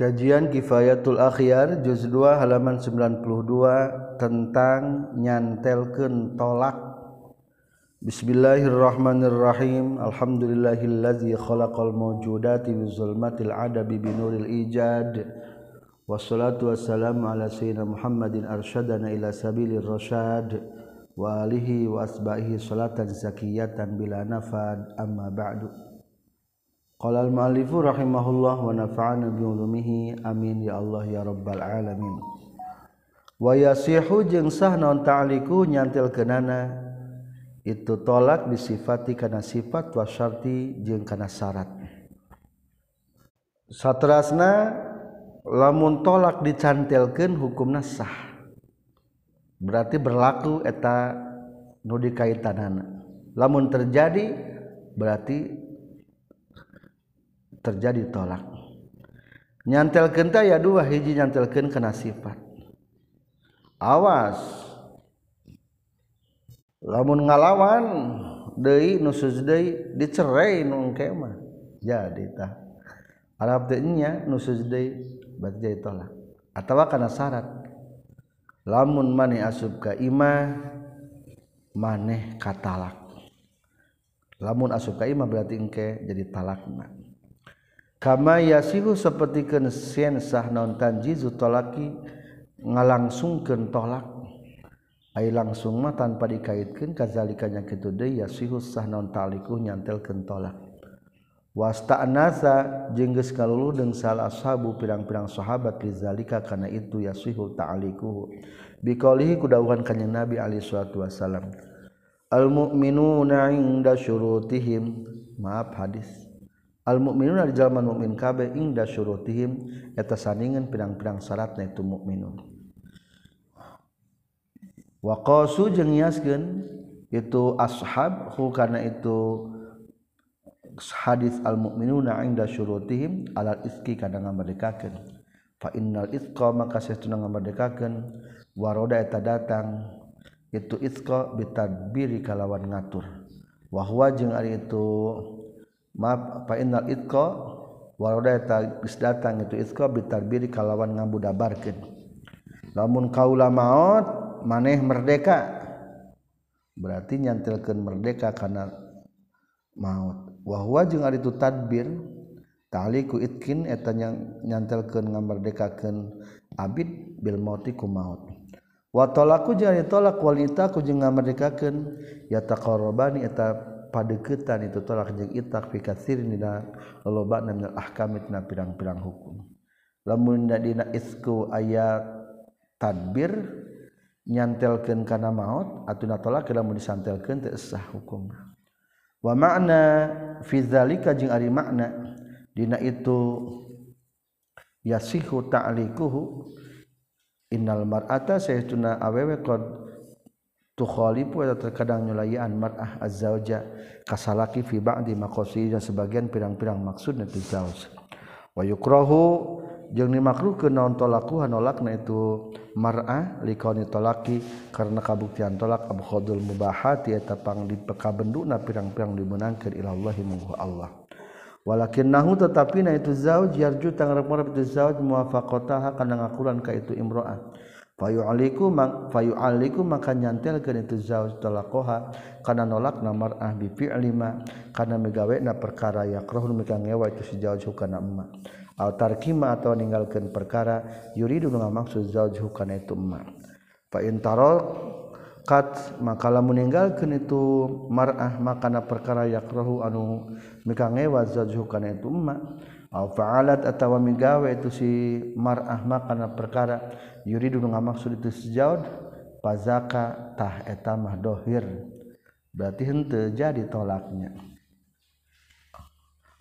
Kajian Kifayatul Akhyar juz 2 halaman 92 tentang nyantelkeun tolak. Bismillahirrahmanirrahim. Alhamdulillahillazi khalaqal mawjudati min zulmatil adabi binuril ijad. Wassalatu wassalamu ala sayyidina Muhammadin arsyadana ila sabilir rasyad wa alihi wa asbahi salatan zakiyatan bila nafad amma ba'du. rahimalahfahi amin ya Allah ya robbal alamin way jeng sahah noniku nyantilkenana itu tolak disifat karena sifat washarti jeng karena syarat satrasna lamun tolak dicantilkan hukum nasah berarti berlaku eta nudiit tanana lamun terjadi berarti Allah terjadi tolak nyantel kenta ya dua hiji nyantilken kena sifat awas lamun ngalawan De dice jadinyalak atau karena srat lamun man asukaima maneh katalak lamun asukaima berartike jadi talakma q Kama yasihu seperti ken sah nontan jizu tolaki nga langsung kentolak A langsung mah tanpa dikaitkankazazaliknya ke today ya suhu sah nontaliiku nyantel kentolak wasta nasa jengges kalulu denng salah asabu pirang-piraang sahabat dizalika karena itu ya suhu taiku bikohi kudawankannya nabi Alihi Sutu Wasallam Almumin nadah surutihim maaf hadis. mukminuna di zaman mukmin KB indah sur saningan pindang-perdang salatnya itu mukmin wa itu ashab karena itu hadis almukminuna indah sur alatki kadang mereka makasih sedangmerdekakan war datang itu it bitbiri kalawan ngatur wah wajeng hari itu ko datang itu kalawan ngambu dabar namun kauula maut maneh merdeka berarti nyantilkan merdeka karena mautwahwa itu takbir tali kuitkin et yang nyantilkan ngamerdekakan Abit Bil motiku maut wakulak kualitaku nggak medekakan ya takbanta siapa deketan itu telahlak kitakasi piang-ang hukum le ayat takbir nyantelkan karena maut atau tolak telah mau disanttelkanah hukummakna Fizalikaing Ari makna Dina itu yashihu taiku Innal mar atas saya tuna awe ko Chilip atau terkadang nyalayanan marahza kasalaki fiba dimakosi dan sebagian pirang-pirang maksudnyas wayukrohu yang dimakruh ke naon tolakuhan olak na itu Mar'alikditolaki karena kabuktian tolak Abukhodul mubaha ya tapang di pekabenndu nah pirang-pirang dimenangkan ilallahhi menghu Allah wa nah tetapi na itu zaju taza muafakota karena akurankah itu Imroat iku payyu aliku maka nyantilkan itu jauh setelah koha karena nolak nomor ahbib5 karena megawe na perkara ya roh migangwa itu sejauh Alqimah atau meninggalkan perkara yuri maksud ja ituol Kat makalah meninggalkan itu marrah maka perkarayak rohhu anu migangwa za ituma Aw fa'alat atawa migawe itu si mar'ah kana perkara yuridu nu ngamaksud itu sejaud pazaka tah eta mah dohir berarti henteu jadi tolaknya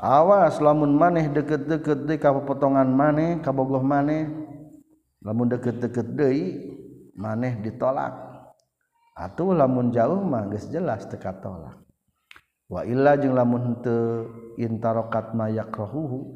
awas lamun maneh deket-deket deui ka potongan maneh ka bogoh maneh lamun deket-deket deui maneh ditolak atau lamun jauh mah geus jelas teka tolak wa illa jeung lamun teu intarokat mayakrohuhu yakrahuhu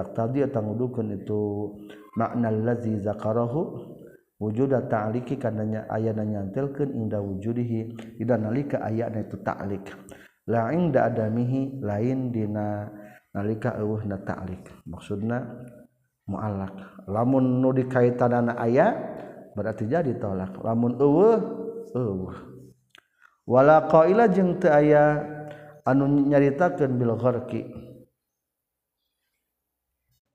tadi datangkan itu makna lazi zaqahu wujuddaiki karenanya ayah nyantilkan indah wu judihi tidak nalika ayanya itu talik lainnda ada mihi lain Di nalika maksudnya mualak lamun dikita tan ayah berarti jadi ditolak lawalalau jeng ayah anu nyaritakan bilgorki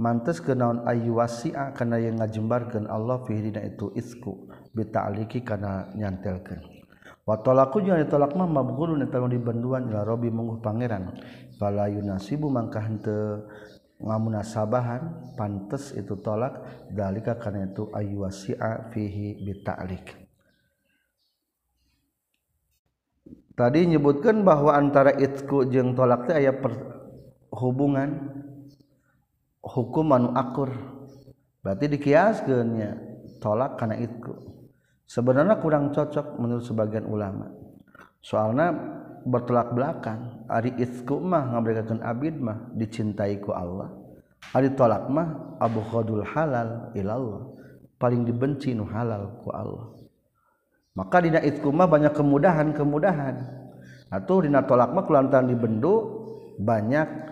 Mantas ke naon wasi'a kana yang ngajembarkan Allah fihdina itu isku bita'aliki kana nyantelkan wa tolaku jeung ditolak mah mabghulun eta dibenduan ila Robi mungguh pangeran fala yunasibu mangkah Ngamuna ngamunasabahan Pantas itu tolak dalika kana itu ayuwasi'a fihi bita'alik Tadi nyebutkan bahwa antara itku jeng tolak teh per hubungan hukuman akur berarti dikiaskennya tolak karena itu sebenarnya kurang cocok menurut sebagian ulama soalnya bertolak belakang Ari Ikumah memberikan Abidmah dicintaiku Allah hari tholakma Abuqadul halal ilallah paling dibenci nu halal kual maka Didina Ikumah banyak kemudahan-kemudahan atau Rina tolakmah lanttan dibentuk banyak yang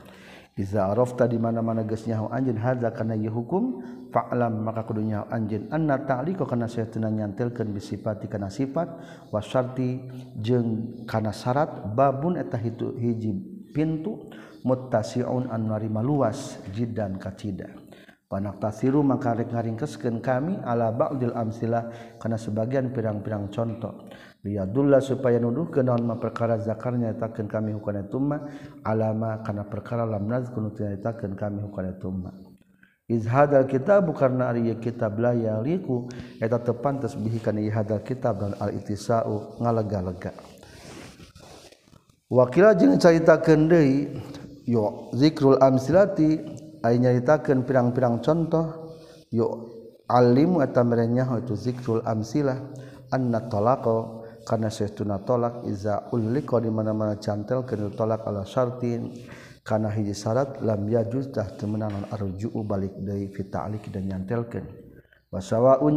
ta dimana-mananyahuj karena hukumlam makadunya anj karena sayaang nyakan beipati karena sifat wasting karena sratbabbun itu hij pintu mutasiun anwarima luas jidan kair maka-ing kesken kami Allahla Bail Amslah karena sebagian piang-piraang contoh kami liyadullah supaya nuduh ke naon ma perkara zakar nyatakeun kami itu ma alama karena perkara lam nazkun nyatakeun kami itu tumma iz kita kitab karena ari kitab la yaliku eta tepan pantes bihi kana kita kitab dan al itisau ngalega-lega wakila jeung caritakeun deui yo zikrul amsilati ay nyaritakeun pirang-pirang contoh yo alim eta itu zikrul amsilah anna talaqa sestuuna tolak I dimana-mana cantel tolak Allahsin karena hijisrat la juzamenanganju balik nyatelkan bahwawa un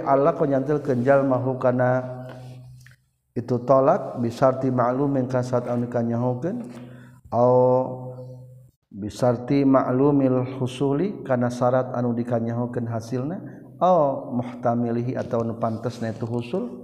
Allah pennyatil Kenjal maluk karena itu tolak bisatimaklumkan saat ankannya hogan bisa timmaklumil husuli karena syarat anu dikannya hogan hasilnya Ohmahtamilihi atau pantesnya itu husul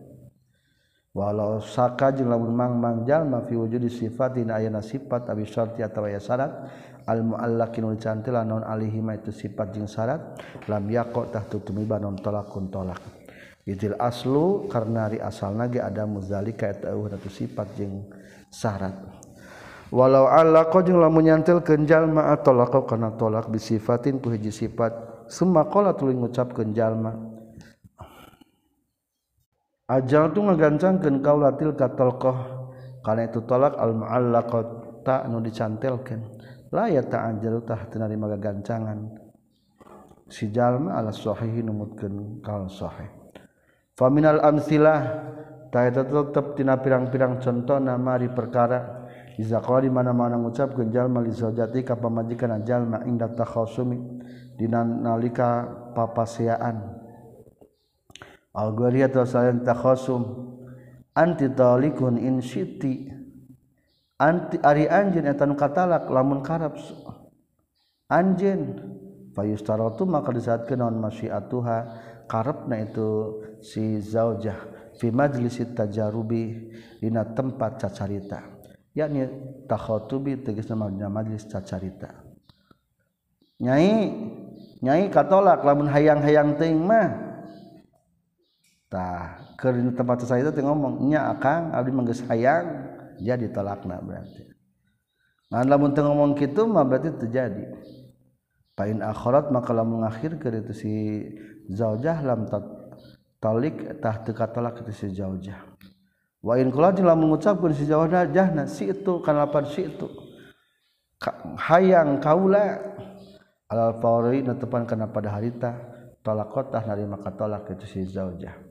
acabou walausakaingjal wujud dis sifatin na sifatrat almutil itu sifat jing sratlaklak as karena asal ada muza sifat j syarat walau Allahng la nyantilkenjallma ataulak kok karena tolak bisifatin pu hijaji sifat semua ko tuling gucap kejallma ajal tuh ngagancangkeun kaula tilka talqah kana itu tolak al muallaqat nudi nu dicantelkeun la ya ajal tah teu narima gagancangan si jalma ala sahih numutkeun kau sahih faminal amsilah ta eta tetep tina pirang-pirang nama di perkara iza qali mana-mana ngucapkeun jalma li zaujati ka pamajikan jalma inda takhasumi dina nalika papaseaan al rasanya tak takhasum anti talikun in syiti anti ari anjin etan katalak lamun karab. Anjin fayustaratu maka disatkeun naon masyiatuha na itu si zaujah fi majlisi tajarubi dina tempat cacarita yakni takhotubi namanya majlis cacarita nyai nyai katolak lamun hayang-hayang ting mah tah ke tempat saya itu nya akang abdi manggis hayang jadi nak berarti Nah, lamun teu ngomong kitu mah berarti terjadi pain akhirat maka lamun ngakhirkeun itu si zaujah lam tat talik tah teu katolak itu si zaujah wa in kula jeung lamun si zaujah jahna si itu kana lapan si itu hayang kaula alal fauri netepan kana pada harita nari narima katolak itu si zaujah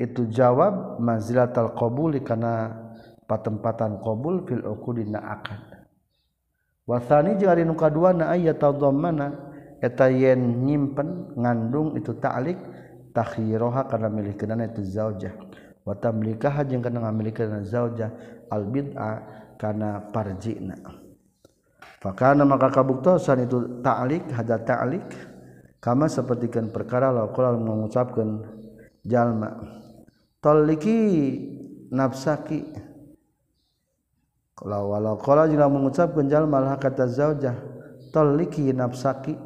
itu jawab manzilatal qabuli karena patempatan qabul fil uqudina akad wasani jeung ari nu kadua na aya tadhammana eta yen nyimpen ngandung itu ta'liq takhiroha milik kena itu zaujah wa tamlikaha jeung kana kena zaujah al bid'a kana parjina fakana maka kabuktosan itu ta'liq hada ta'liq kama sapertikeun perkara laukal mengucapkeun jalma toliki nafsaki kalau walau kalau jila mengucap kenjal malah kata zaujah toliki nafsaki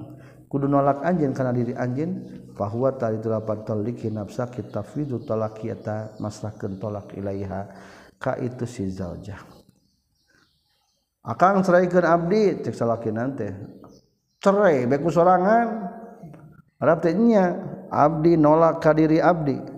kudu nolak anjen karena diri anjen. bahwa tadi itu toliki nafsaki tafidu tolak yata masrahkan tolak ilaiha ka itu si zaujah akang ceraikan abdi cek salaki nanti cerai beku sorangan Arab abdi nolak kadiri abdi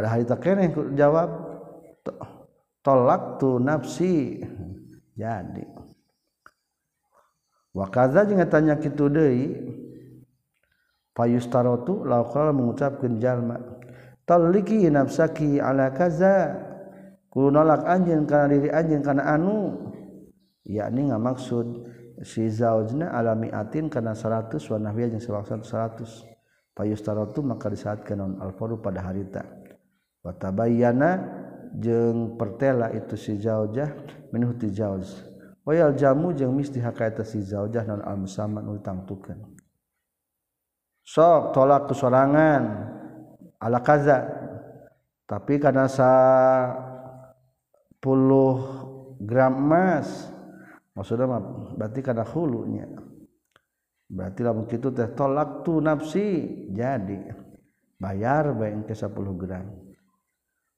harita jawab tolak tuh nafsi jadi wa tanya payusta mengucapkan Jesalak anjing karena diri anjing karena anu yakni nggak maksud siza alamiin karena 100 warna se 100 payustatu maka disaatkan non Alquu pada harita watabayana jeng pertela itu si zaujah minuti jauz wayal jamu jeng misti hakaita si jaujah non al musamman utang tuken sok tolak kesorangan ala kaza tapi karena sa puluh gram emas maksudnya berarti karena hulunya berarti lah begitu teh tolak tu nafsi jadi bayar bae ke 10 gram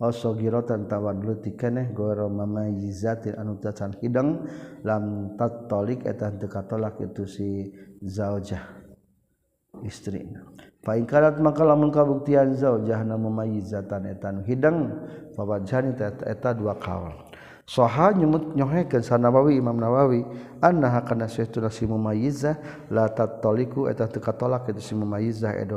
si oso girotantawawan Hidang lanta tolik eteta dekat tolak itu si zaojah istri palingt makalahngkabuktian za jahana mumaizatan etan hiddangeta dua kawal soha nyemut nyohe ke sanawawi Imam Nawawi ansi mumaiza laetaka tolak itu si mumaizah edo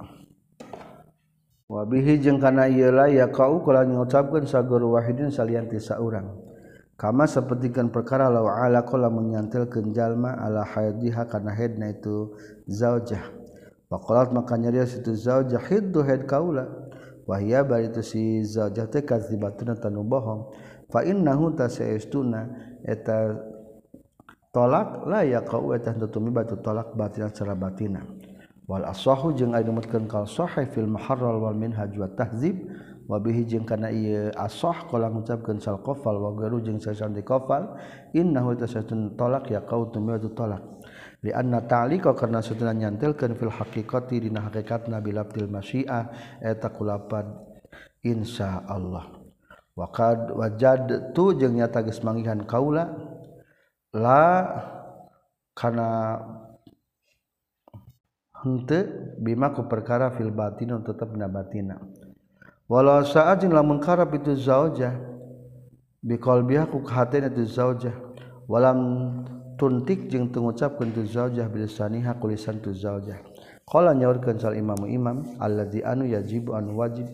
wabihi jeung kana ieu la ya kau kala ngucapkeun wahidin salian ti saurang kama sepertikan perkara lawa ala kala menyantilkeun jalma ala haidiha kana hedna itu zaujah Pakolat maka dia situ zaujah hiddu hed kaula wahia bari itu si zaujah tekat di kadzibatuna tanu bohong fa innahu tasayistuna eta tolak la ya kau eta tutumi batu tolak batinan secara batinan wal aswahu jeung ari numutkeun kal sahih fil muharrar wal minhaj wa tahzib wa bihi jeung kana ieu asah kala ngucapkeun sal qafal wa garu jeung sasan di qafal innahu tasatun talak ya qautu ya talak li anna ta'liqa karna satuna nyantelkeun fil haqiqati dina hakikatna bilabtil masyiah eta kulapad insyaallah waqad wajad tu jeung nyata geus manggihan kaula la kana bimakku perkara fil batin untuk tetap nabatina walau saatjinlah mengkarap itu zaojah biku walam tuntik yang mengucap untuk zajah bilsaniha kulisan itu zajah kalau nyakansal imamimaam Allah anu yaji an wajib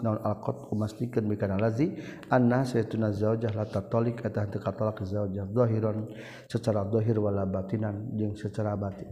secara dhohir wala batinan yang secara batin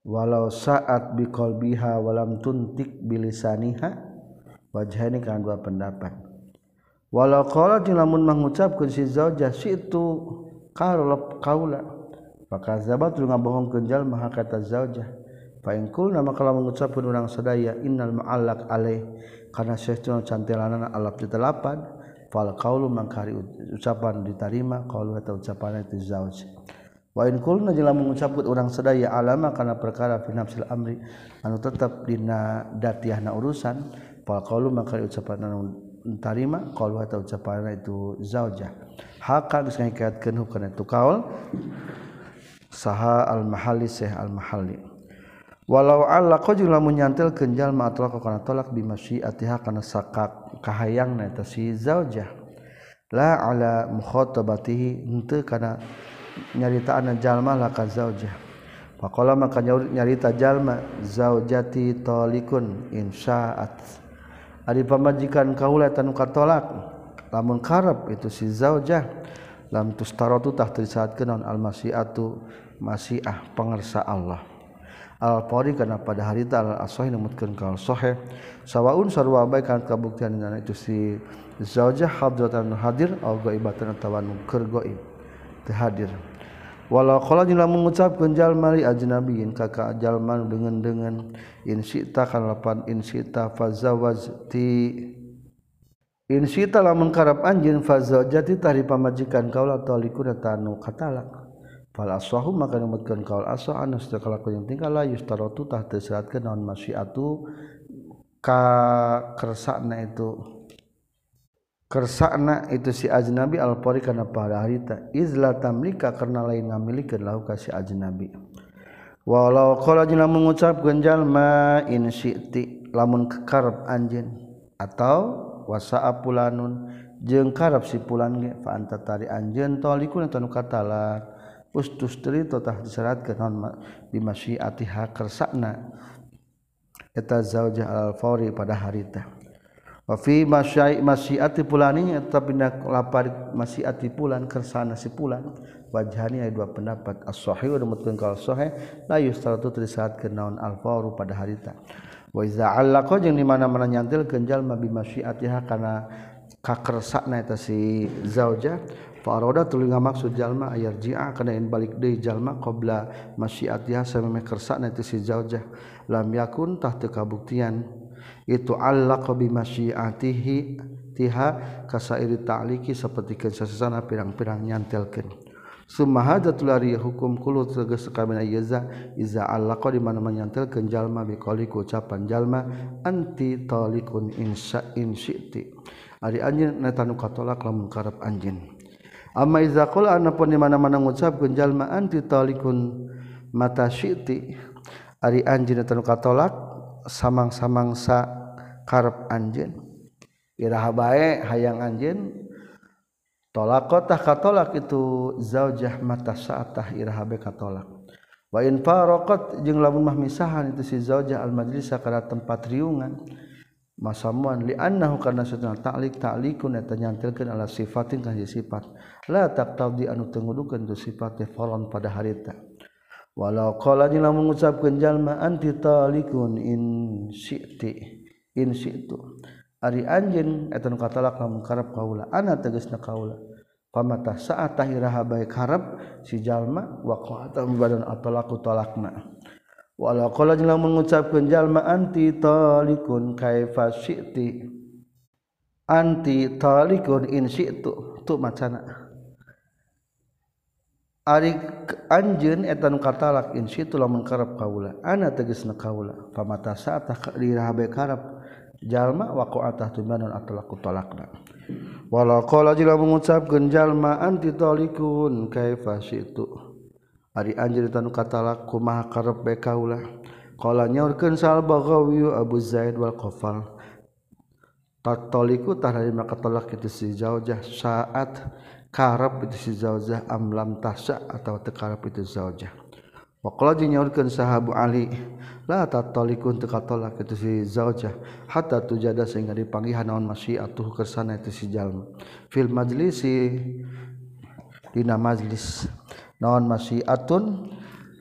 Chi walau saat bikololbiha walam tuntik bilsaniha wajah kan dua pendapat walau kalau namunun mengucapkan sijah situ kaula maka zabat bohong kenjal ma katajah palingkul nama kalau mengucapkan undang sedaya innal malak karena cantil dipanulu meng ucapan diterima kalau atau ucapan itu za Wakulna jelah mengucapkan orang sedaya alama karena perkara finansial Amri anu tetap dina datiahna urusan kalau maka ucapan anu tarima kalau hata ucapan itu geus ngikatkeun hukana itu kaul saha al mahalli sah al mahalli walau Allah kau juga nyantel kenjal matolak karena tolak masyiatiha karena sakak kahayang eta si zaujah la ala mukhatabatihi henteu karena tiga nyarita anakjallma laka zajah maka nya nyarita Jalma zati tholikun Insyaat tadi pembajikan kauulatanuka tolak langkaep itu si zajah lam tatutah saat ke non almasiatu masihah pengersa Allah Alporri karena pada hari ta asohimutkan kalausho sawunikan kabuktian itu si had hadir walau kalau nila mengucapkan nabi ajnabiyin kakak jalman dengan dengan insita kan lapan insita wajti insita lamun karap faza fazawajati tari pamajikan kaulah talikuna tanu katalak fal aswahu maka nyebutkan kaul aswah anus tekalaku yang tinggal lah yustarotu tah terseratkan naon masyiatu ka kersakna itu kersana itu si ajnabi alpori karena pada harita izla tamlika karena lain ngamilikeun lahu ka si ajnabi walau kalau jinam mengucap genjal in syi'ti lamun kekarab anjen atau wasa'a pulanun jeng karep si pulan ge fa anta tari anjeun talikun anu ustus ustustri totah diseratkeun naon bi masyiatiha kersana eta zaujah al-fawri pada harita wa fi masyai masyiati pulaninya tapi nak lapar masyiati pulan kersana si pulan wajhani ada dua pendapat as-sahih wa mutkan kal sahih la yustaratu trisat kenaun al-fawru pada harita wa iza allaqa jeung di mana-mana nyantilkeun jalma bi masyiatiha kana na eta si zauja Faroda tuluy ngamaksud jalma ayar ji'a kana in balik deui jalma qabla masyiatiha sameme na teu si zaujah lam yakun tah teu kabuktian itu Allah bimasyiatihi tiha kasairi ta'liki seperti kesesana pirang-pirang nyantelkeun summa hadatul ari hukum kulo tegas sakabeh yaza iza Allah Kau di mana menyantelkeun jalma biqali ku ucapan jalma anti talikun insa insyiti ari anjing netanu katolak lamun karep anjeun amma iza qala anapun di mana-mana ngucapkeun jalma anti talikun mata syiti ari anjing netanu katolak samang-samang sa harap anj Irahaba hayang anj tolakkotah Katolak itu zajah mata saatah Ilaklah rumah misahan itu sijah Al- Majelisah karena tempat riungan masa karenanyakan sifatin kasih sifat ten sifatnya pada harita walau kalauilah mengucap kejelmaan titalilikkun in insitu, situ Ari anjin etan katalak lamun karep kaula ana tegasna kaula pamata saat tahiraha baik harap si jalma wa qata badan atalaku talakna walau qala jeung lamun jalma anti talikun kaifa syi'ti anti talikun in situ tu macana Ari anjeun etan katalak in syi'tu lamun karep kaula ana tegasna kaula pamata saat tahiraha baik harap jalma waqa'atah tumanun atlaqu talaqna wala qala jila mengucapkeun jalma anti talikun kaifa situ ari anjeun tanu katalak kumaha karep bae kaula qala nyaurkeun sal bagawi abu zaid wal qafal tatoliku tah dari maka tolak itu si jaujah saat karep itu si jaujah amlam tasya atau tekarep itu zaujah Waqala jeung sahabu Ali la tatalikun teu tolak itu si zaujah hatta tujada sehingga dipanggil dipanggihan masih atuh kersana itu si jalma fil si dina majlis masih atun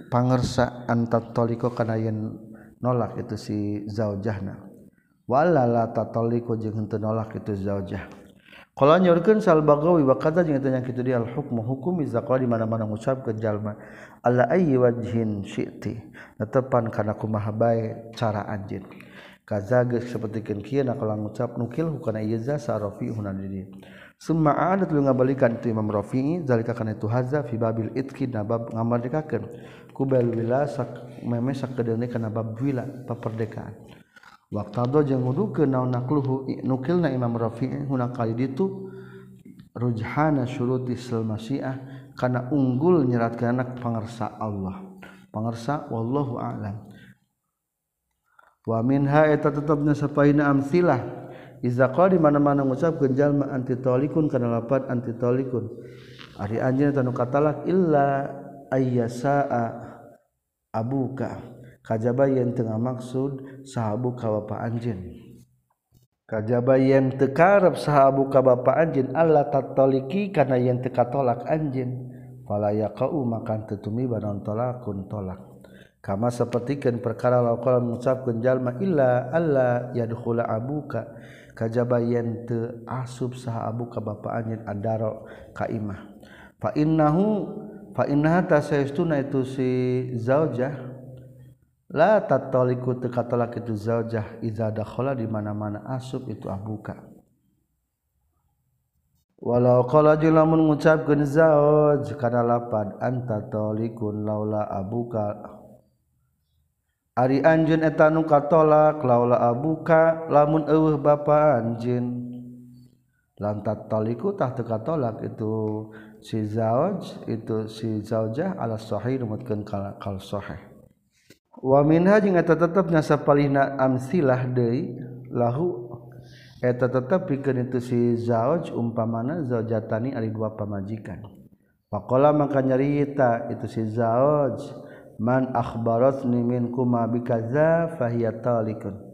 pangersa antatoliko kana yen nolak itu si zaujahna wala la tataliko jeung teu nolak itu zaujah Kalau nyorkan salbagawi wakata jangan tanya kita dia al hukum hukum izakwa di mana mana ngucap ke jalma ala ayyi wajhin syi'ti natepan kana kumaha bae cara anjeun geus sapertikeun kieu na kalau ngucap nukil kana ieu za sarafi huna diri summa ada tuluy ngabalikan tu Imam Rafi'i zalika kana itu haza fi babil itqi na bab ngamardikakeun ku bal wila sak meme kedene kana bab wila paperdekaan do jeung ngudukeun naon nakluhu nukilna Imam Rafi'i huna kali ditu rujhana syuruti sal karena unggul nyeratkan anak pengersa Allah pengersa Allahulam wa tetapnyapahin amlah I di mana-mana mengucap gejallma anti tolikun karenapan anti tolikun anj kata Abbuka kajaba tengah maksud sah bukapak anj kajba tekap sah buka ba anjin Allah tati karena yang teka tolak anjin falaya kau makan tetumi banon tolak kun tolak kama sapertikeun perkara mengucap ngucapkeun ma illa ya dukula abuka kajaba yen te asub abu abuka bapa anjen adaro ka imah fa innahu fa innaha tasaytuna itu si zaujah la tatoliku teu katolak itu zaujah iza dakhala di mana-mana asub itu abuka walaukala lamun cap karena lapadlikun laula abuka Ari Anjun etan nuukatolak laula abuka lamun eh ba Anjin lanta toikutah tolak itu siza itu si ahi wa tetapnyasa paling amslah lahu siapa tetap pikir itu si zaoj umpa mana zojatani ali dua pamajikan pakkola maka nyarita itu si zaoj man akbarot nimin ku ma bikaza fahiun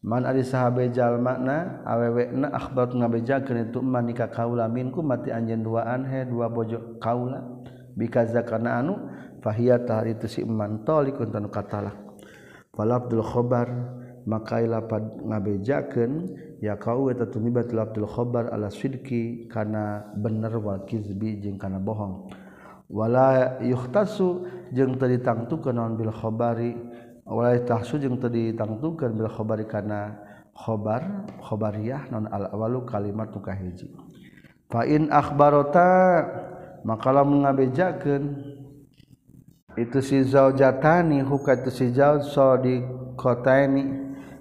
Manjal makna awe wek na akbar ngabe itu man niika kaula minku mati anjin dua an dua bojo kaula bika anu fahi itu silikun katalah Abdulkhobar makailah ngabejakeun ya kau eta tumibat Abdul khobar ala sidki kana bener wal kizbi jeng kana bohong wala yuhtasu jeung teu ditangtukeun naon bil khobari wala jeng jeung teu ditangtukeun bil khobari kana khobar khobariyah non al awalu kalimat nu kahiji fa in akhbarota maka lamun itu si zaujatani hukat si di kota ini.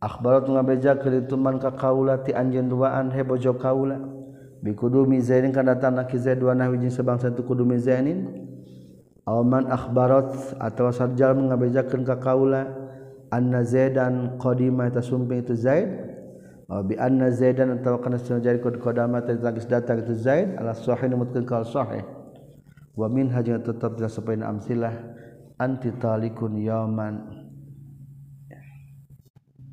Akbar ngabejakeun ituman ka kaula ti anjeun duaan he bojo kaula bi kudumi zainin kana tanah ki zaid wa nahwi jeung sabangsa tu kudumi zainin aw man akhbarat atawa sarjal ngabejakeun ka kaula anna zaidan qadima ta sumping itu zaid aw bi anna zaidan atawa kana sajari kod qadama ta tagis datang itu zaid ala sahih numutkeun ka sahih wa min hajat tetap dina sapaina amsilah anti talikun yaman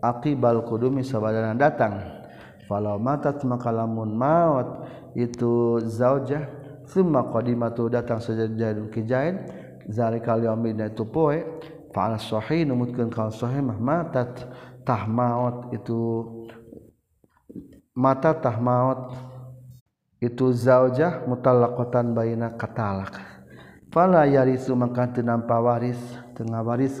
sha api baluku duumi sabaran datang kalau matat makakalamun maut itu zajah datang sejain za kali itu matatahmat itu matatahmat itu zajah mutakotan baiina katalak falaammpawaistengah waris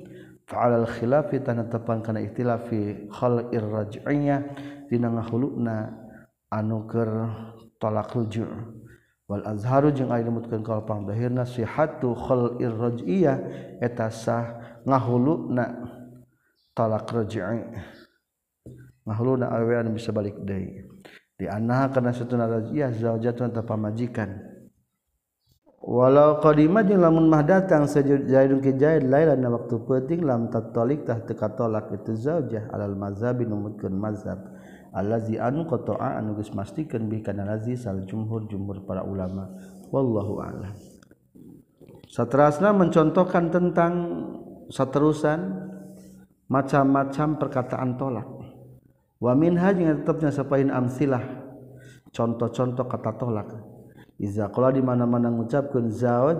fa'alal khilafi tanda tepan kana ikhtilafi khal raj'iyah dina ngahulukna anu keur wal azharu jeung aya dimutkeun kaul pangdahirna sihatu khal raj'iyah eta sah ngahulukna talak raj'i ngahuluna awean bisa balik deui di anaha kana satuna raj'iyah zaujatun tanpa majikan walau qadimah jeung lamun mah datang sajaidun ke jaid dan waktu penting lam tatalik tah teka tolak itu zaujah alal mazhabi numutkeun mazhab allazi anu qata'a anu geus mastikeun bi kana lazi sal jumhur jumhur para ulama wallahu a'lam Satrasna mencontohkan tentang seterusan macam-macam perkataan tolak wa minha jeung tetapnya sapain amsilah contoh-contoh kata tolak kalau dimana-mana mengucapkan zawa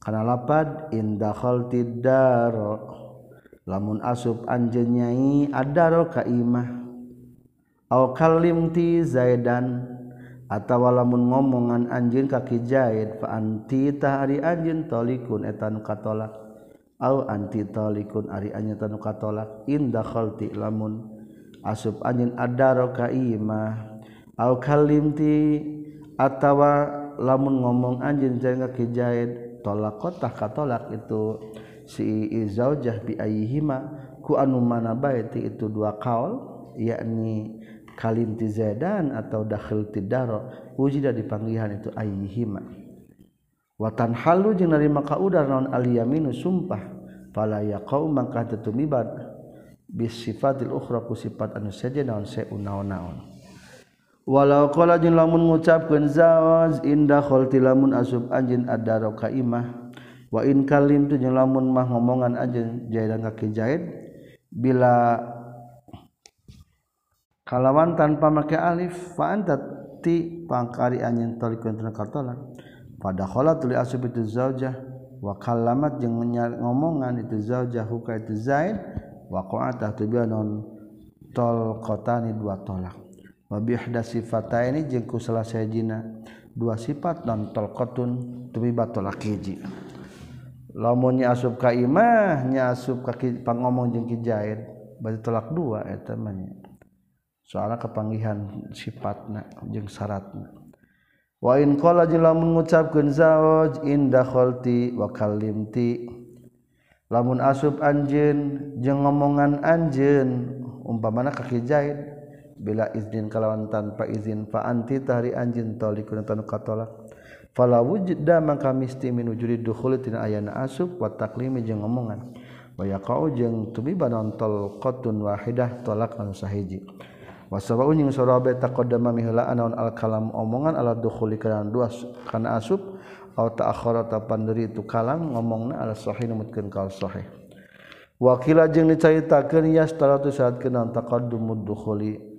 karena lapat indahro lamun asub anjnyai adaro Kamah kalimti zadan atauwala lamun ngomonngan anjing kakijahitanttah anjin tholikunanto antilikun Arito indah lamun asub anj adaro kamah al kalimti cha Attawa lamun ngomong anjing janganga kijahid tolak kotah katolak itu sizajah di aima kuanu Manabati itu dua kaol yakni kalintiizedan atau dahiltidarowujida di panggihan itu aima. Watan halu jeerrima kaudar nonon Aliiyaamiu sumpah palaya kaum makaumiban bisifatilroku sifat anu sajaun se naon-naon. walau qala jin lamun ngucapkeun zawaz inda khalti lamun asub anjin adaro roka imah wa in kalim tu jin lamun mah ngomongan anjin jaidan kaki jaid bila kalawan tanpa make alif fa anta ti pangkari anjin talikun kartolan pada khala tuli asub itu zaujah wa kalamat menyar ngomongan itu zaujah hukai itu zaid wa qa'atah tu bianon tol kotani dua tolak da sifata ini jengkus selesaiina dua sifat dan tol kounlak lomonnya as Kaimahnya ngomo jeng Ki bagi tolak 2nya soal kepanggihan sifat nahjeng syaratmu lamun asub anj jeng ngomonngan anj umpa mana kajahin bila izin kalawan tanpa izin fa anti tari anjin talikun tanu katolak fala wujda maka misti min wujudi dukhul tina ayana asub wa taklimi jeung omongan wa yaqau jeung banon tol qatun wahidah tolak anu sahiji wa sabau jeung sorobe taqaddama mihla anaun al kalam omongan ala dukhuli kana dua kana asub au ta'akhara ta pandiri tu kalam ngomongna ala sahih numutkeun ka sahih Wakila jeung dicaritakeun ya 100 saat kana taqaddumud dukhuli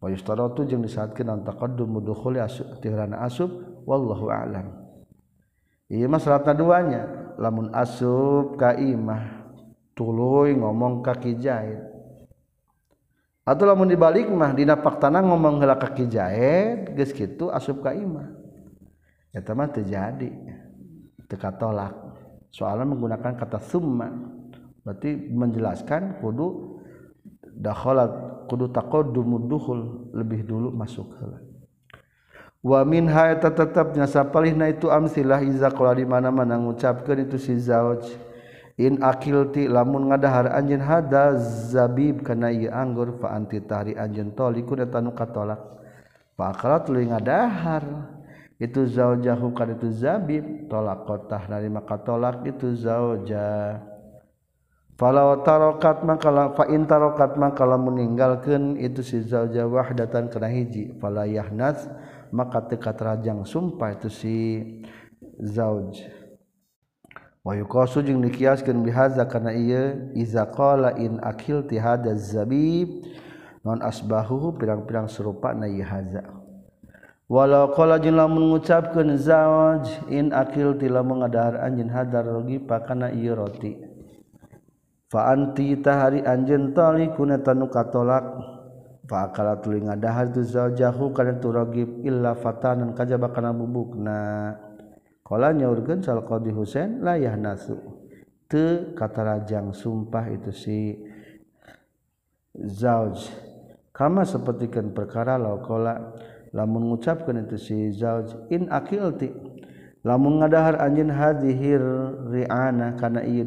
wa yustaratu jeung disaatkeun an taqaddum mudkhuli tihrana asub wallahu a'lam ieu mah syaratna duanya lamun asub ka imah tuluy ngomong kaki jahit atau lamun dibalik mah dina faktana ngomong heula kaki jahit geus kitu asub ka imah eta mah teu jadi teu katolak soalnya menggunakan kata summa berarti menjelaskan kudu dakhalat si Kudu tako mudhul lebih dulu masuk wamin tetapnyasa paling itu amsilah di mana-mana gucapkan itu si za inkilti lamunhar anj hadabib ke anggurtarijen tolik tanukalakhar itu zajahhu itu zabib tolakkotah dari maka tolak itu zajah Falau tarokat maka fa in tarokat maka meninggalkan itu si zauja wahdatan kena hiji fala yahnas maka teu rajang sumpah itu si zauj wa yuqasu jeung dikiaskeun bihaza karena iya iza qala in akil tihada zabib non asbahu pirang-pirang serupa na yihaza. walau qala jeung lah mengucapkan zauj in akil tilamun mengadahar anjin hadar rogi pakana Iya roti faanti tahari anjen tali kuna tanu katolak fa akala tuli ngadahar tu zaujahu kana turagib illa fatanan kajaba kana bubukna qala nyaurkeun sal qadi husain la yahnasu kata rajang sumpah itu si zauj kama sapertikeun perkara laukola lamun ngucapkeun itu si zauj in akilti lamun ngadahar anjen hadhir riana kana ieu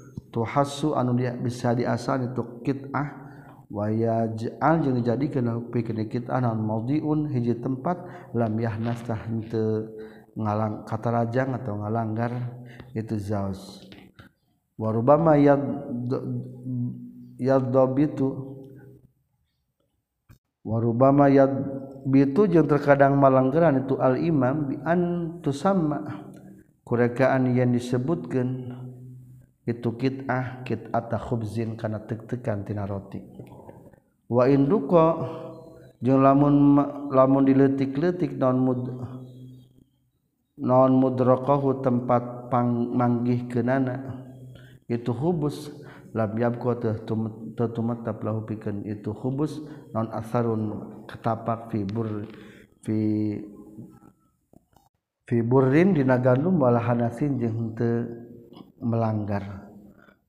hasu anu dia bisa diasal itu kitah wayaj'al jeung kenal pikeun kitah non maudiun hiji tempat lam yahnas tah henteu ngalang kata rajang atau ngalanggar itu zaus warubama yad yaddabitu warubama yad bitu yang terkadang malanggeran itu al imam bi an tusamma kurekaan yang disebutkan itu kitah ata khubzin kana tek tina roti wa induko jeung lamun lamun diletik-letik non mud non mudraqahu tempat pang, manggih kenana itu hubus lam yabqa tetumetap lahu pikeun itu hubus non asarun ketapak fi bur fi fi burrin dina wala hanasin jeung melanggar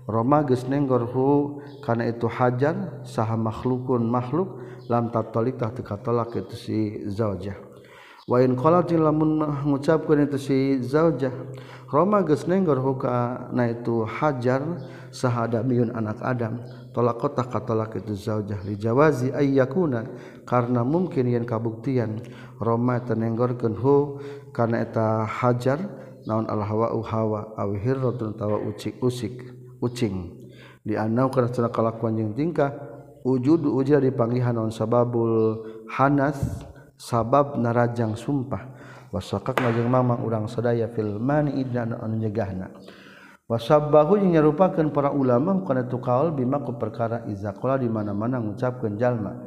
tiga Roma Gunennggorhu karena itu hajar sah makhlukun makhluk lanta toliktahkatlak itu si zajah Waymun mucap itu sijah Romagorhu na itu hajar sah ada miun anak Adam tolak kotak katolak itu zajah Jawaziyakuna karena mungkin y yang kabuktian Roma tenengorkenhu karenaeta hajar naon Allahwa hawa awihirro tertawa ik usik. she kucing dianau kecelkalaku tingkah ujud-ujar dipanglihan onsababulhanas sabab narajang sumpah wasokak majeng mamamang urang sedaya filmmandan Wasabanya merupakan para ulamang kontukukaol bimakku perkara Iza dimana-mana gucapkan jalma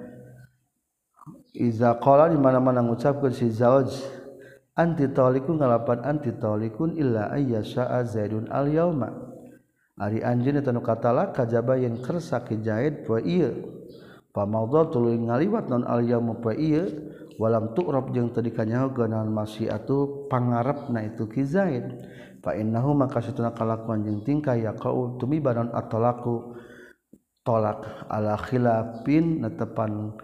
Iza dimana-mana gucapkan sizauj anti tolikun ngalapan anti talikun illa zaun alyauma anj katalah kajabakersa kijahit pa maugol tuliwat non mu walam turap yang tadinyahu gan masih pangararap na itu kizaid na makasih tunkalakujng tingkah ya kau tubanan atau laku tolak ala khiilapin na tepan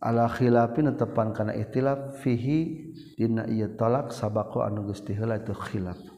ala khiilapin tepan karena iila fihi di tolak sabako anu guststi itu khilaku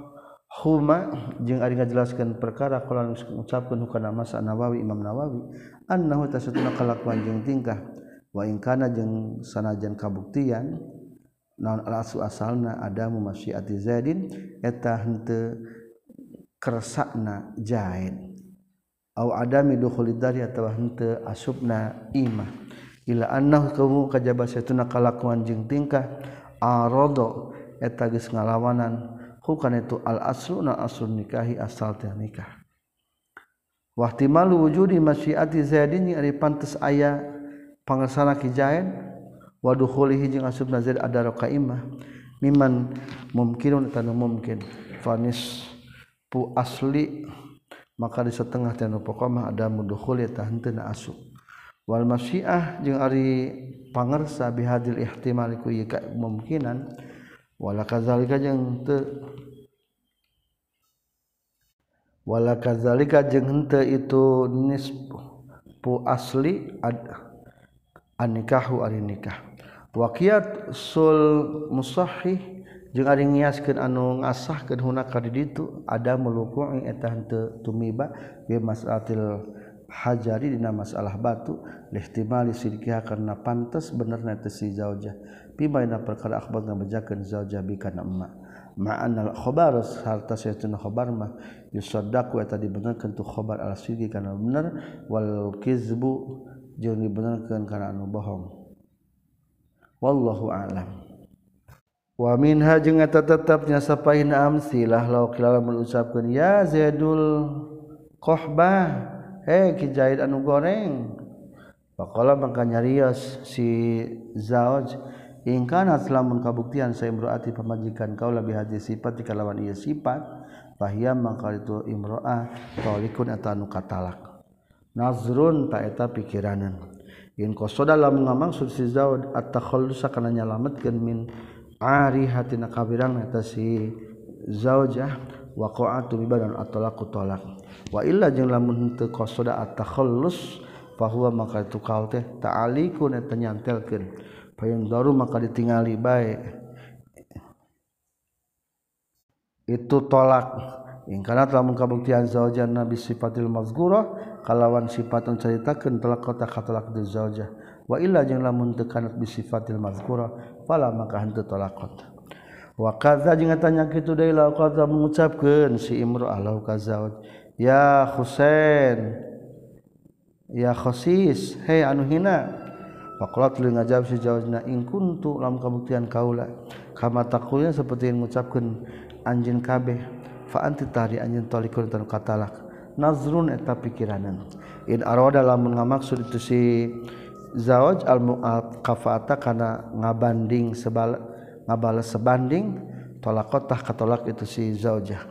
Huma jing jelaskan perkara Qurancapkana nawawi Imam nawawing tingkah waing kana jeng sanajan kabuktian naon ras asal na adamu masati zadinkersakna jain A du asna imah Ila anuna kaluanng tingkahdoeta ngalawanan, ku kan itu al aslu na aslun nikahi asal teh nikah wahti malu wujudi masyiati zaidin yang ari pantes aya pangersana ki zaid wa dukhulihi jeung asubna zaid adara ka imah mimman tanu mumkin fanis pu asli maka di setengah tanu pokomah ada mudkhuli tah henteu asub wal masyiah jeung ari pangersa bihadil ihtimal ku mungkinan wala kazalikawala kazalika jengte itu nis pu asli ada annikahu nikah waiaat sul musahi jenyiaskan anu asah ke hunaka did itu adamellukukuang eta tumiba masil hajari dina masalah batu lihtimali sidqiha karena pantas bener netesi si zaujah bima perkara akhbar ngabejakeun zaujah bi kana emma ma'anal khobar harta khobar ma. mah ya tadi dibenerkeun tu khobar al sidqi karena bener wal kizbu jeung dibenarkan karena anu bohong wallahu a'lam wa minha jeung eta tetepnya sapaina amsilah laukilalamun ucapkeun ya zaidul qahbah eh kejahit anu goreng bak maka nyarias si za inkan kabuktian sayarohati pemanjikan kau lebih hadis sifat di kalawan ia sifat Pakam maka itu Imroa katalak nasrun taeta pikirananda mengam karenanyalamatkan hatikab sijah wa ibaan atau aku tolak she wanglahmuntda bahwa maka itu kau teh taikunyatel pay yang baru maka ditingali baik itu tolakkanlahbukhan za nabi sifatil Mazkalawan sifatan ceitakan tolak kotakatalakjah wanglahmunt sifatil makalak wa tanya mengucapkan siro ya Husein yakhosis He anu hinajawab kebuk Kaula kamkunya seperti yang mengucapkan anjing kabeh Faanti tari anjlik kataruneta pikiranan mengamaksudi zawa almu kafaata karena ngabanding seba ngabaes sebanding tolak-kotah Katolak itu si zauh jahat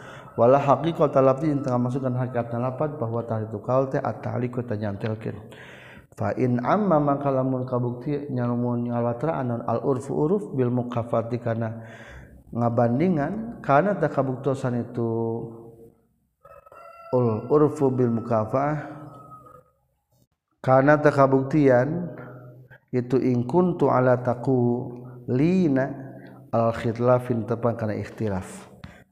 wala haqiqata lafzi tengah masukkan hakikatna lafaz bahwa tahlitu qaul teh at-tahliku nyantelkeun fa in amma maka lamun kabukti nyalumun anan al urfu uruf bil mukafati kana ngabandingan kana ta kabuktosan itu ul urfu bil mukafah kana ta kabuktian itu in kuntu ala taqu lina al khitlafin tepang kana ikhtilaf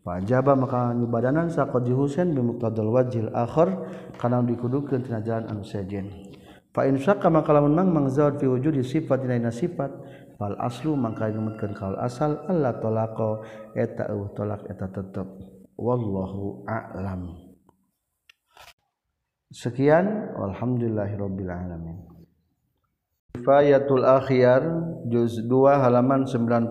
Fajaba maka nyubadanan saqad Husain bi wajil akhir karena anu dikudukkan tina jalan anu sejen. Fa in syakka maka lamun mang mangzaud fi di sifat dina sifat fal aslu maka nyumutkeun kaul asal Allah tolako eta eueuh tolak eta tetep. Wallahu a'lam. Sekian Alhamdulillahirobbilalamin. alamin. Kifayatul Akhyar juz 2 halaman 96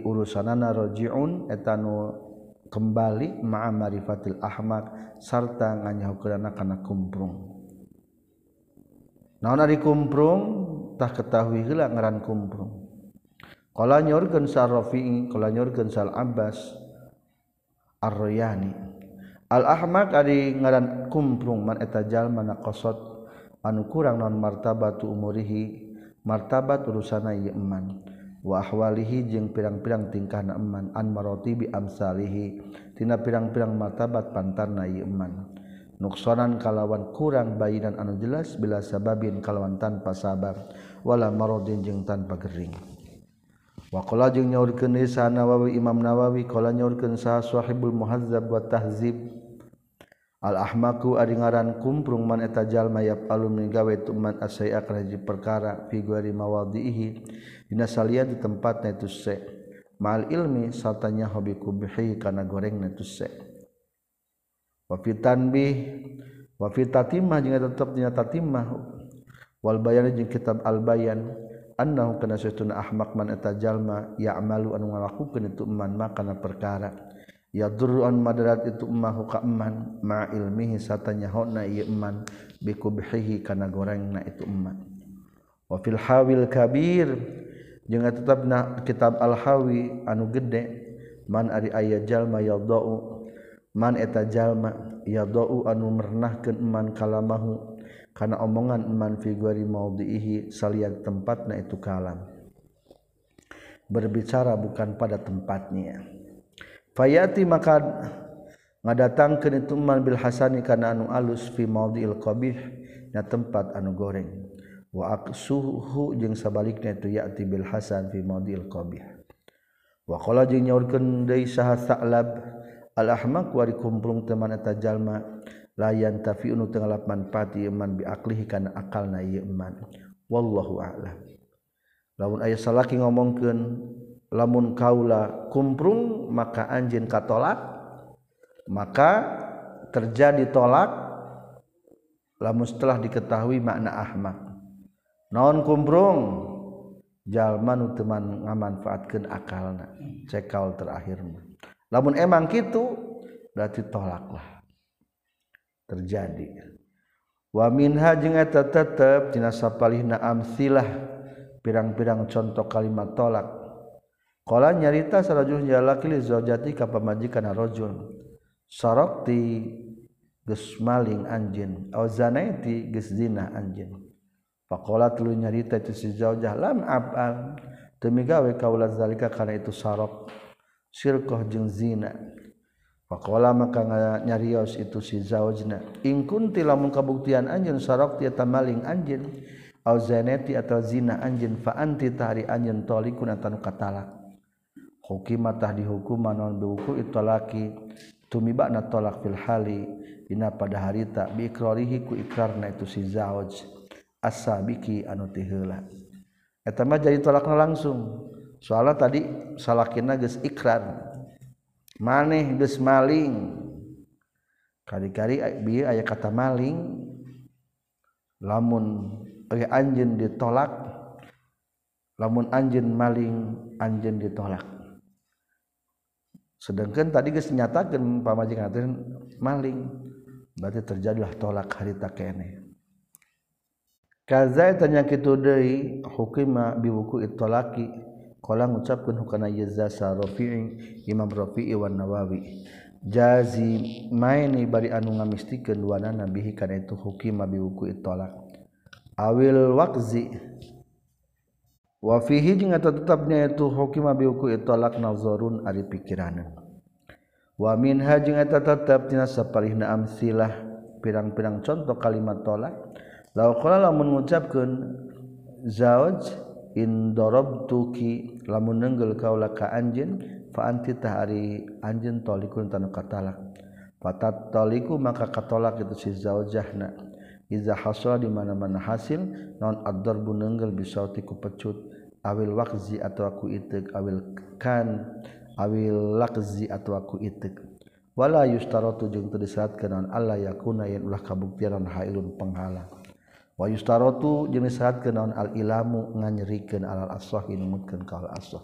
urusan narojiun etan kembali ma marifatil Ahmad sarta nganyahu ke kumpung di kumpung tak ketahui hila ngeran kumpunggengen Abbasroyanani Alahmadran kumplung manatajjal mana kosot man kurang nonmarttaabatu umurihi martabat urusanana ymani wahwalihi jeng pirang-pirang tingkaheman an marroibi amsalihitina pirang-pirng matabat pantar naman nukssonan kalawan kurang baian anak jelas bila sababbin kalawan tanpa sabar wala marodinnjeng tanpa kering wakolaje nyauri di kedesaan Nawawi Imam Nawawi kala nyulken sawahhibul Muhadzza buat tahzib al-ahmaku ari ngaran kumprung man eta jalma yafalun gawe man asai'a karaji perkara fi gari mawadhihi dina salian di tempatna itu se ma'al ilmi satanya hobi kubhi kana gorengna itu se wa tanbih wa tatimah jeung tetep dina tatimah wal bayan jeung kitab al bayan annahu kana saytun ahmaq man eta jalma ya'malu anu ngalakukeun itu man makana perkara ya duruan madarat itu emmahu ka eman ma ilmihi satanya hona iya eman bihihi kana na itu eman wa fil hawil kabir jeung tetapna kitab al hawi anu gede man ari aya jalma yadau man eta jalma yadau anu mernahkeun eman kalamahu kana omongan eman fi gari maudhihi salian tempatna itu kalam berbicara bukan pada tempatnya Fayati maka ngadatang ke ituman bil Hasani karena anu alus maudi ilqbih na tempat anu goreng waak suhu jng sabaliknya tu yati bil Hasan q wa Allahmak kulung teman tajlayan ta fiunu tengahlamanpatiman biakli kan akal naman laun aya salaki ngomongken lamun Kaula kumpung maka anjing ka tolak maka terjadi tolak la setelah diketahui makna Ahmad nonon kumpungjalu teman ngamanfaatkan akal cekal terakhirmu namun emang itu berarti tolaklah terjadi wa hapna amsilah pirang-pirang contoh kalimat tolak Kala nyarita sarajul jalaki ya li zaujati ka pamajikan rajul. Sarakti geus maling anjeun, au zanaiti geus zina anjeun. Faqala tulu nyarita itu si zaujah lam ab'al. demi gawe kaula zalika kana itu sarok sirkoh jeung zina. Faqala maka nyarios itu si zaujna. In kunti lamun kabuktian anjeun ti eta maling anjeun au zanaiti atau zina anjeun fa anti tahari anjeun talikun atanu katalak hukimatah dihukuman non buku itu laki tumibak na tolak fil hali dina pada hari tak ikrarihi ku na itu si asa biki anu tihela. eta mah jadi tolakna langsung soalnya tadi salakina geus ikrar maneh geus maling kari-kari bi aya kata maling lamun ge anjeun ditolak lamun anjen maling anjeun ditolak sedangkan tadi kenyatakanpamaji maling berarti terjadilah tolak hari takne kaza tanyakimalaki ko ucapkan hukanazasa Imamfiwan Nawawi jazi maini bari anu ngamistna nabi karena itu hokima biku tolak ail wazi wafi atau tetapnya itu hokibikulak nazorun ari pikira wa hajislah pirang-pinang contoh kalimat tolak la mengucapkan za indoki lamungel kaukajinhari anj tolikun kata patat toiku maka Katolak itu si zajahna Iiza dimana-mana hasil nonaddorbunnggel bisa tipeccutut awil wakzi atau aku itik awil kan awil lakzi atau aku itik wala yustarotu jeng teu disyaratkeun naon Allah yakuna yang ulah kabuktian hailun penghalang wa yustarotu jeng disyaratkeun naon al ilamu nganyerikeun alal asah ini mungkin ka al asah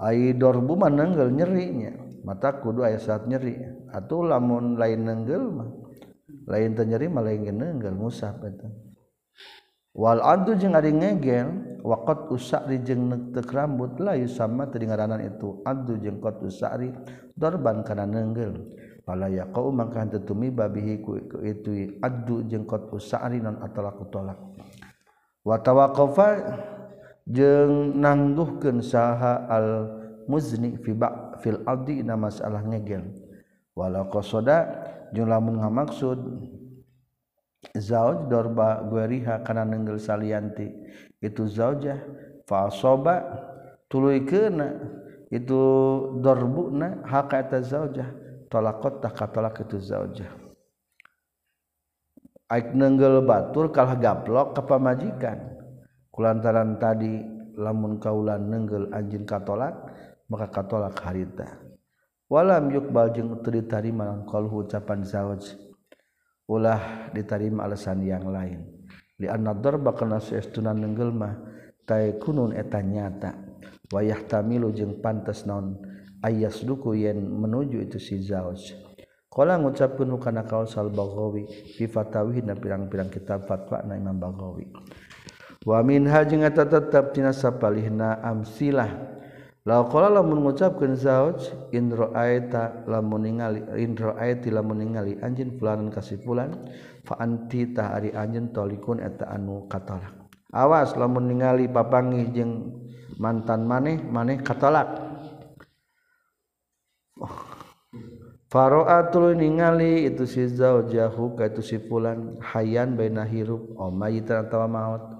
ai dorbu manenggel nenggel nyeri nya mata kudu aya saat nyeri atuh lamun lain nenggel mah lain teu nyeri mah lain nenggel musab eta Wal aduh jeng ari ngegelwakot us jeng neg rambut layu sama telinggaraan itu aduh jengkotari dorban karena nenggel ya kau umi babi itu aduh jengkotarinan tolak wattawa je nangguken sahaha al munik fiba fildi nama salahngegel walau kosoda jumlah ngamaksud dan zauj dorba gueriha kana nenggel salianti itu zaujah soba tuluy kena itu dorbuna hak eta zaujah talaqat tak talak itu zaujah aik nenggel batur kalah gaplok ka pamajikan kulantaran tadi lamun kaulan nenggel anjing katolak maka katolak harita walam yukbal jeung teu malang kalhu ucapan zauj ditarrima alasan yang lain Lidor bakgelma ta kunnun eta nyata wayah tamilu jeung pantas non ayaas duku yen menuju itu sizaos ko ngucapkana kauosbagowi pi pirang-pirarang kitafat Pak nagowi wa Ha tetapna amsila lacap lamun lamun anj pelaankasi puantah tolikunlak Awas lamun ningali papanggih jeung mantan maneh maneh katalak Faro ningali itu sihu itu si pulan hayan benahirrup om mayita tawa maut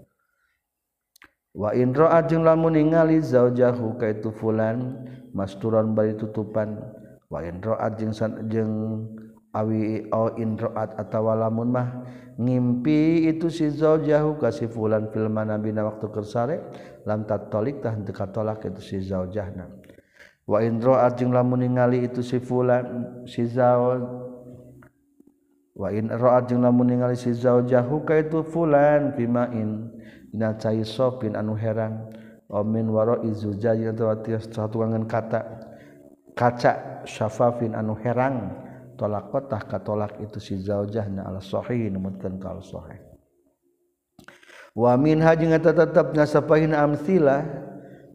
wa inroa jeung lamun ningali zaujahu kaitu fulan masturan bari tutupan wa inroa jeung jeung awi au inroat atawa lamun mah ngimpi itu si zaujahu ka si fulan fil na waktu kersare lam tatolik tah teu katolak itu si zaujahna wa inroa jeung lamun ningali itu si fulan si zau wa in ra'a jeung lamun ningali si zaujahu ka itu fulan bimain inacai sopin anu herang omin waro izujajin atau satu angan kata kaca syafafin anu herang tolak kotah katolak itu si na ala sahih numutkan kal sahih wa min ngata tetapnya nasapahin amthila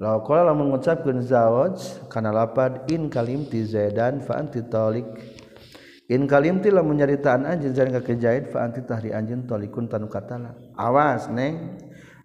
lau kola lau mengucapkan zawaj kana lapad in kalimti zaidan fa anti tolik In kalimti lamun menyeritaan anjeun zan ka fa anti tahri anjing tolikun tanu katala awas neng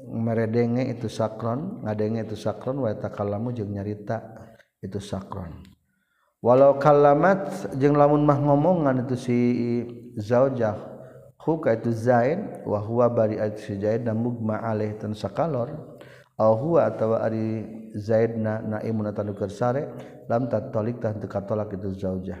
meredenenge itu sakron ngadenge itu sakron wa takkalamu nyarita itu sakron walaukalalamamat je lamun mah ngomonngan itu si zajahka itu zainwahlor atauid laliktolak itu zajah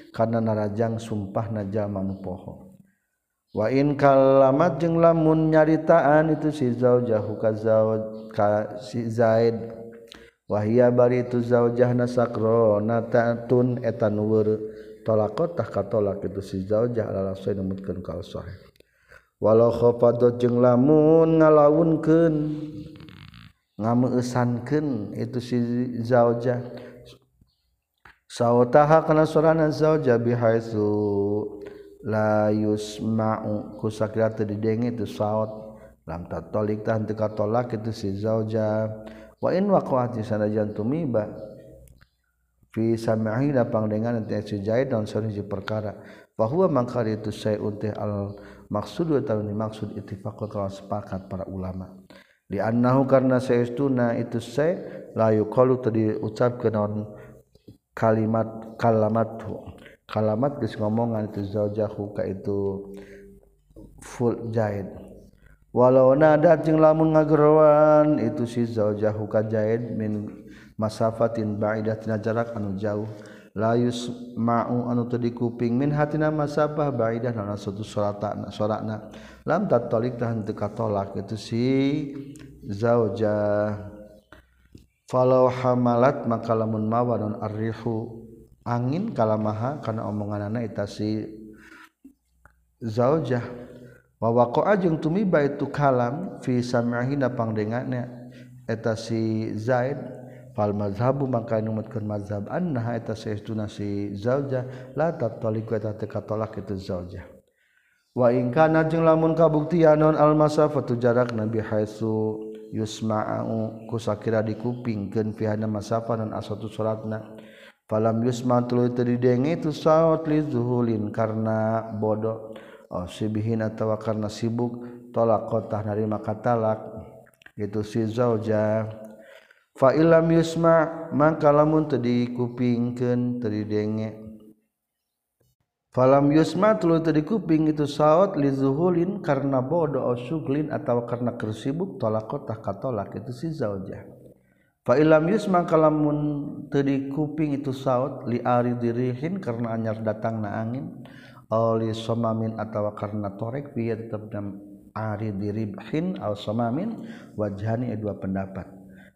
karena narajang sumpah na zaman mu poho wain kallamat jeng lamun nyaritaan itu si zajahwah itu za naronun etanwur tolak ko kalak itu si wa lamun ngalaunken ngaanken itu si zajah sawtaha kana surana zauja bihaitsu la yusma'u kusakira teu didenge tu saut lam tatolik tah teu katolak itu si zauja wa in waqa'ati sanajan tumiba fi sam'i da pangdengan teh si jaid dan sareng perkara bahwa mangkar itu saya untuk al maksud atau tahun dimaksud ittifaq kalau sepakat para ulama di annahu karena saya itu saya la yuqalu tadi ucap kalimat tu, kalamat geus ngomongan itu zaujahu ka itu full jahid walau nada jeung lamun ngageroan itu si zaujahu ka jahid min masafatin ba'idah tina jarak anu jauh la yusma'u anu teu kuping min hatina masafah ba'idah naon satu soratna soratna lam tatolik tah teu katolak itu si zaujah falau hamalat maka lamun mawa non arrihu angin kalamaha omongan anak itu si zaujah bahwa waqa'a jeung tumi itu kalam fi samahina pangdengannya itu eta si zaid fal mazhabu maka numatkeun mazhab annaha eta saestuna si zaujah la tataliku eta teka katolak itu zaujah wa in kana jeung lamun kabuktian non al masafatu jarak nabi haisu Yusma kusakira dikupingken pihanada masaapa dan as satu suratnalam Yusma tu ituzuhulin karena bodoh Oh sibihhintawa karena sibuk tolak kota dari makalak itu sizajar Fa ysma mangkalamunt dikupingken terenge Falam yusma tulu tadi kuping itu saot zuhulin karena bodoh au syuglin atau karena kersibuk tolak kota katolak itu si zaujah. Fa ilam yusma kalamun tadi kuping itu saot li ari dirihin karena anyar datang na angin li somamin atau karena torek biar tetap aridirihin au somamin wajhani dua pendapat.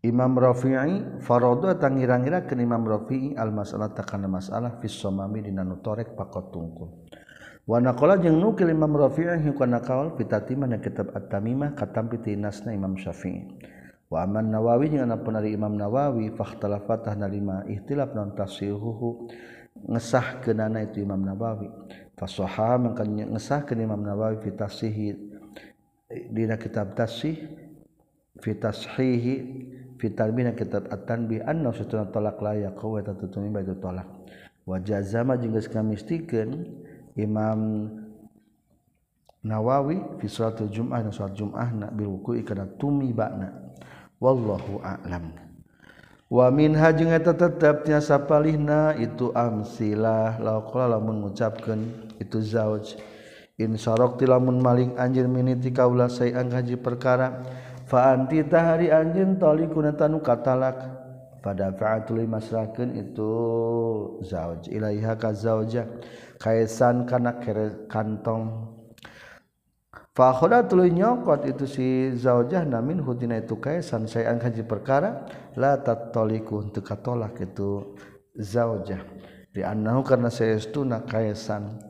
Imam Rafi'i faradu tangira-ngira ke Imam Rafi'i al masalah takana masalah fis somami dina torek pakot tungkul. Wa naqala jeung nukil Imam Rafi'i kana kaul fitati mana kitab At-Tamimah katampi tinasna Imam Syafi'i. Wa amman Nawawi jeung anak penari Imam Nawawi fahtalafatah nalima ihtilaf non tasihuhu ngesah kenana itu Imam Nawawi. Fasoha mangka ngesah ke Imam Nawawi fitasihi dina kitab tasih fitashihi bina kitab atan bi anna satuna talak la yaqaw wa tatutumi baitu talak wa jazama jeung geus kamistikeun Imam Nawawi fi salatul Jum'ah na salat Jum'ah na bil wuqu'i kana tumi ba'na wallahu a'lam wa min jeung eta tetep tiasa palihna itu amsilah laqala lamun ngucapkeun itu zauj in saraqti maling anjir miniti kaula sayan haji perkara siapa tahari anjing tolikunu katalak pada pra tuli mas raken itu zahajah kaesan karena kantongda tu nyokot itu si zaojah namin Hutina itu kaesan saya angkaji perkara lalikiku untuk Katolak itu zaojah dinahu karena sayastu na kaesan kan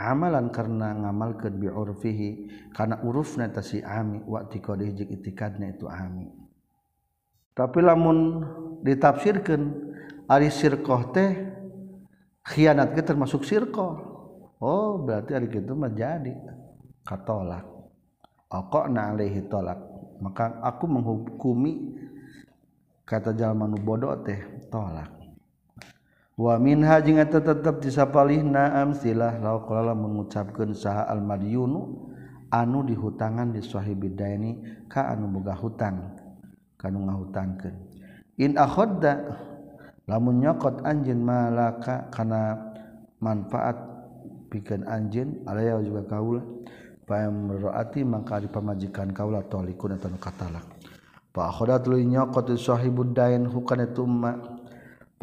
amalan karena bi urfihi karena urufna si ami wa tiqadih jeung itikadna itu ami tapi lamun ditafsirkan ari sirqah teh khianat ke termasuk sirqah oh berarti ari kitu mah jadi katolak aqna alaihi tolak maka aku menghukumi kata jalan nu bodoh teh tolak wamin hajinya tetap disapa Linaam silah la mengucapkan usaha almardi Yunu anu di hutangan diwahhi Bida ini Kabuka hutan kan hutangkan in akhoda la yokot anj Malaka karena manfaat pikir anj a juga kau meroati maka dipamaajikan kauula tolikun atau kataala Pak yokothi Bundain bukanma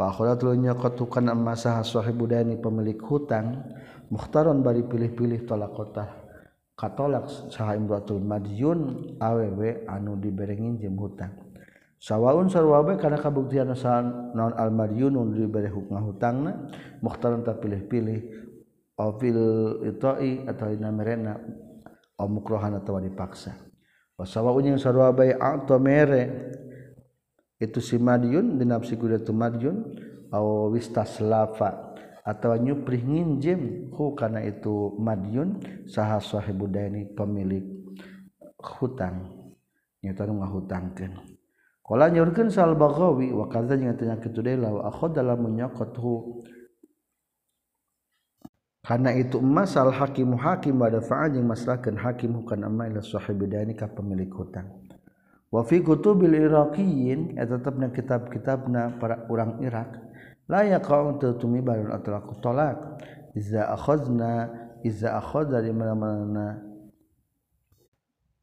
siapanya ketukananwahhidani pemilik hutan mukhtaaranbalikpilih-pilih tolak kota Katolak satul Maun awW anu diberenin jem hutan sawwaun karena kabukdian nononr Yuun diberang mu terpilih-pilih ataurohan atau dipaksa saw yang atau mererek itu si Madyun dinafsi kuda tu Madyun au wistaslafa atau nyuprih nginjem hu karena itu Madyun saha sahibu daini pemilik hutang nyata nu ngahutangkeun Kalau nyurkan sal bagawi wa kadza jeung tanya kitu deh law aku dalam hu karena itu emas al hakim hakim pada fa'a masalah kan hakim bukan ma ila sahibu daini ka pemilik hutang fi kutubil iraqiyyin eta eh, tetepna kitab-kitabna para orang Irak la yaqaun tatumi balun atlaqu talaq iza akhadna iza akhadha di mana-mana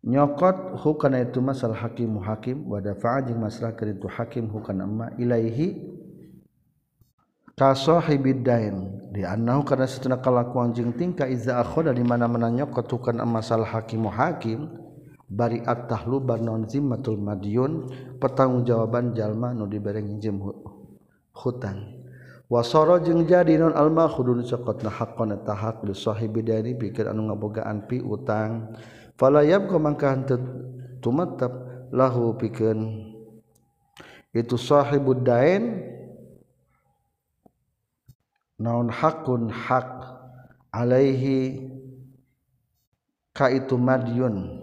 nyokot hukana itu masal hakim hakim wa dafa'a jeung masalah keur hakim hukana ma ilaihi ka sahibid dain di annahu kana satuna kalakuan jing tingka iza akhadha di mana-mana nyokot hukana masal hakim hakim bari at-tahlu barnon zimmatul madyun pertanggungjawaban jalma nu dibereng jim hutang wasoro jeung jadi non alma khudun saqatna haqqan tahaq haq li sahibi dari pikir anu ngabogaan pi utang fala yabqa mangka henteu tumattap lahu pikeun itu sahibud dain naun hakun hak alaihi ka itu madyun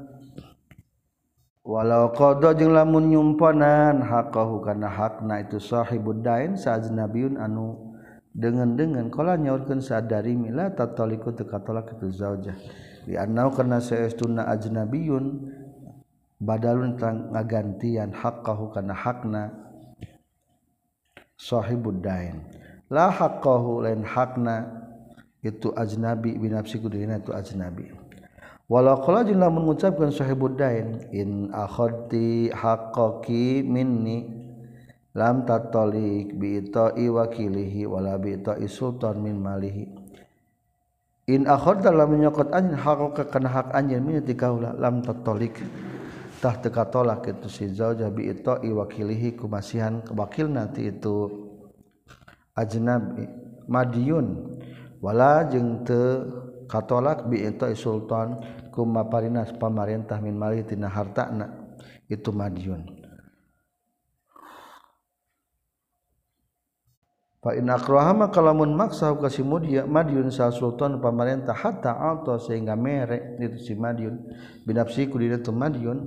cha walau kodo jeng lamunyumonan hakhu karena hakna itushohi buddain seajnabiyun anu denganngan kalau nyaurkan sadaritatotolak itu zajah karena sayaajbiun badalun tentang ngagantian hakkahu karena haknashohi buddainlah kauhu lain hakna itu ajnabi binafsiku itu ajnabiun walau kalau jin lamun mengucapkan sahibud dain in akhoti hakoki minni lam tatolik bi ito iwakilihi wala bi ita'i isultan min malihi in akhod dalam menyokot anjin hakok kekena hak anjin min tikaula lam tatolik tah teka tolak itu si zauja bi ita'i kumasihan wakil nanti itu ajnabi madiyun wala te katolak bi Sultan kuma parinas pamarintah min mali tina na itu Madiun Fa in akrahama kalamun maksa ka si Madiun sa sultan pamarentah hatta alto sehingga mere itu si Madiun binafsi ku dina tu Madiun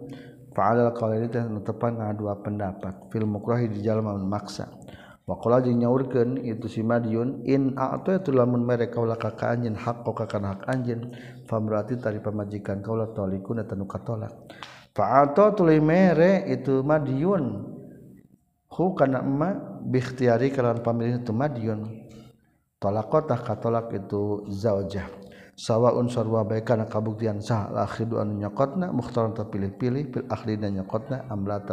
fa alal qawli teh netepan dua pendapat fil mukrahi di jalma maksa siapa lagi nyaurken itu si madiun in atau itu lamun mereka anjin hak kok hakj faati dari pemajikanlikukalak fa tuli mererek itu madiun hu bikhtiari kalau pami itu madiun tolak kotah katolak itu zaojah sawwa unsur waikan kabuktian nyakotnapil-pilihpil ahli nyakotna amlate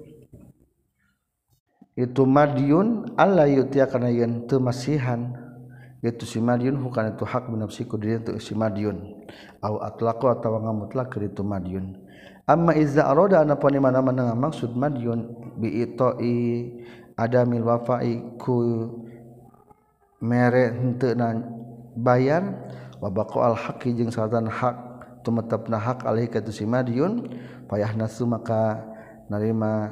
itu Madiun Allah yutia karena yen temasihan itu si Madiun bukan itu hak binafsi diri itu si Madiun au atlaku atau ngamutlak itu Madiun amma izza aroda anapun mana mana maksud Madiun bi itoi ada mil wafai ku mere henteu bayar wabako al haqi jeung saratan hak tumetapna hak alih ka si Madiun payahna maka narima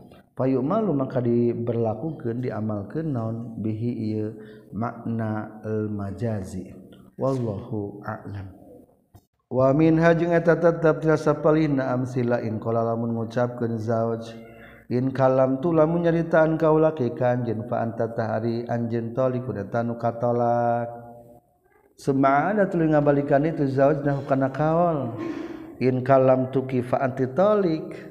siapa pay yuk malu maka diberlakkuukan di amal ke non bihi maknajazi wa has mengucap in kalam tulanyaritaan kau laikanjenfa tatahari anjen tolik tanu katolak Semana tulingabalikan itu zawa karenaol in kallam tukifa tolik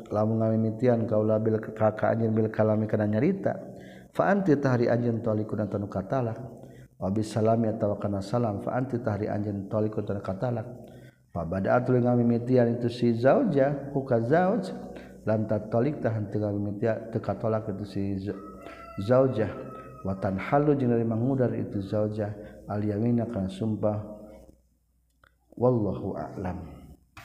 lamun ngamimitian kaula bil kakak anjeun bil kalami kana nyarita fa anti tahri anjeun talikun tanu katalak wa bis salami atawa kana salam fa anti tahri anjeun talikun tanu katalak fa bada'atul ngamimitian itu si zauja ku ka zauj lam tatolik tahan teu ngamimitian teu katolak itu si zaujah wa tanhalu jeung dari mangudar itu zaujah al yamina kana sumpah wallahu a'lam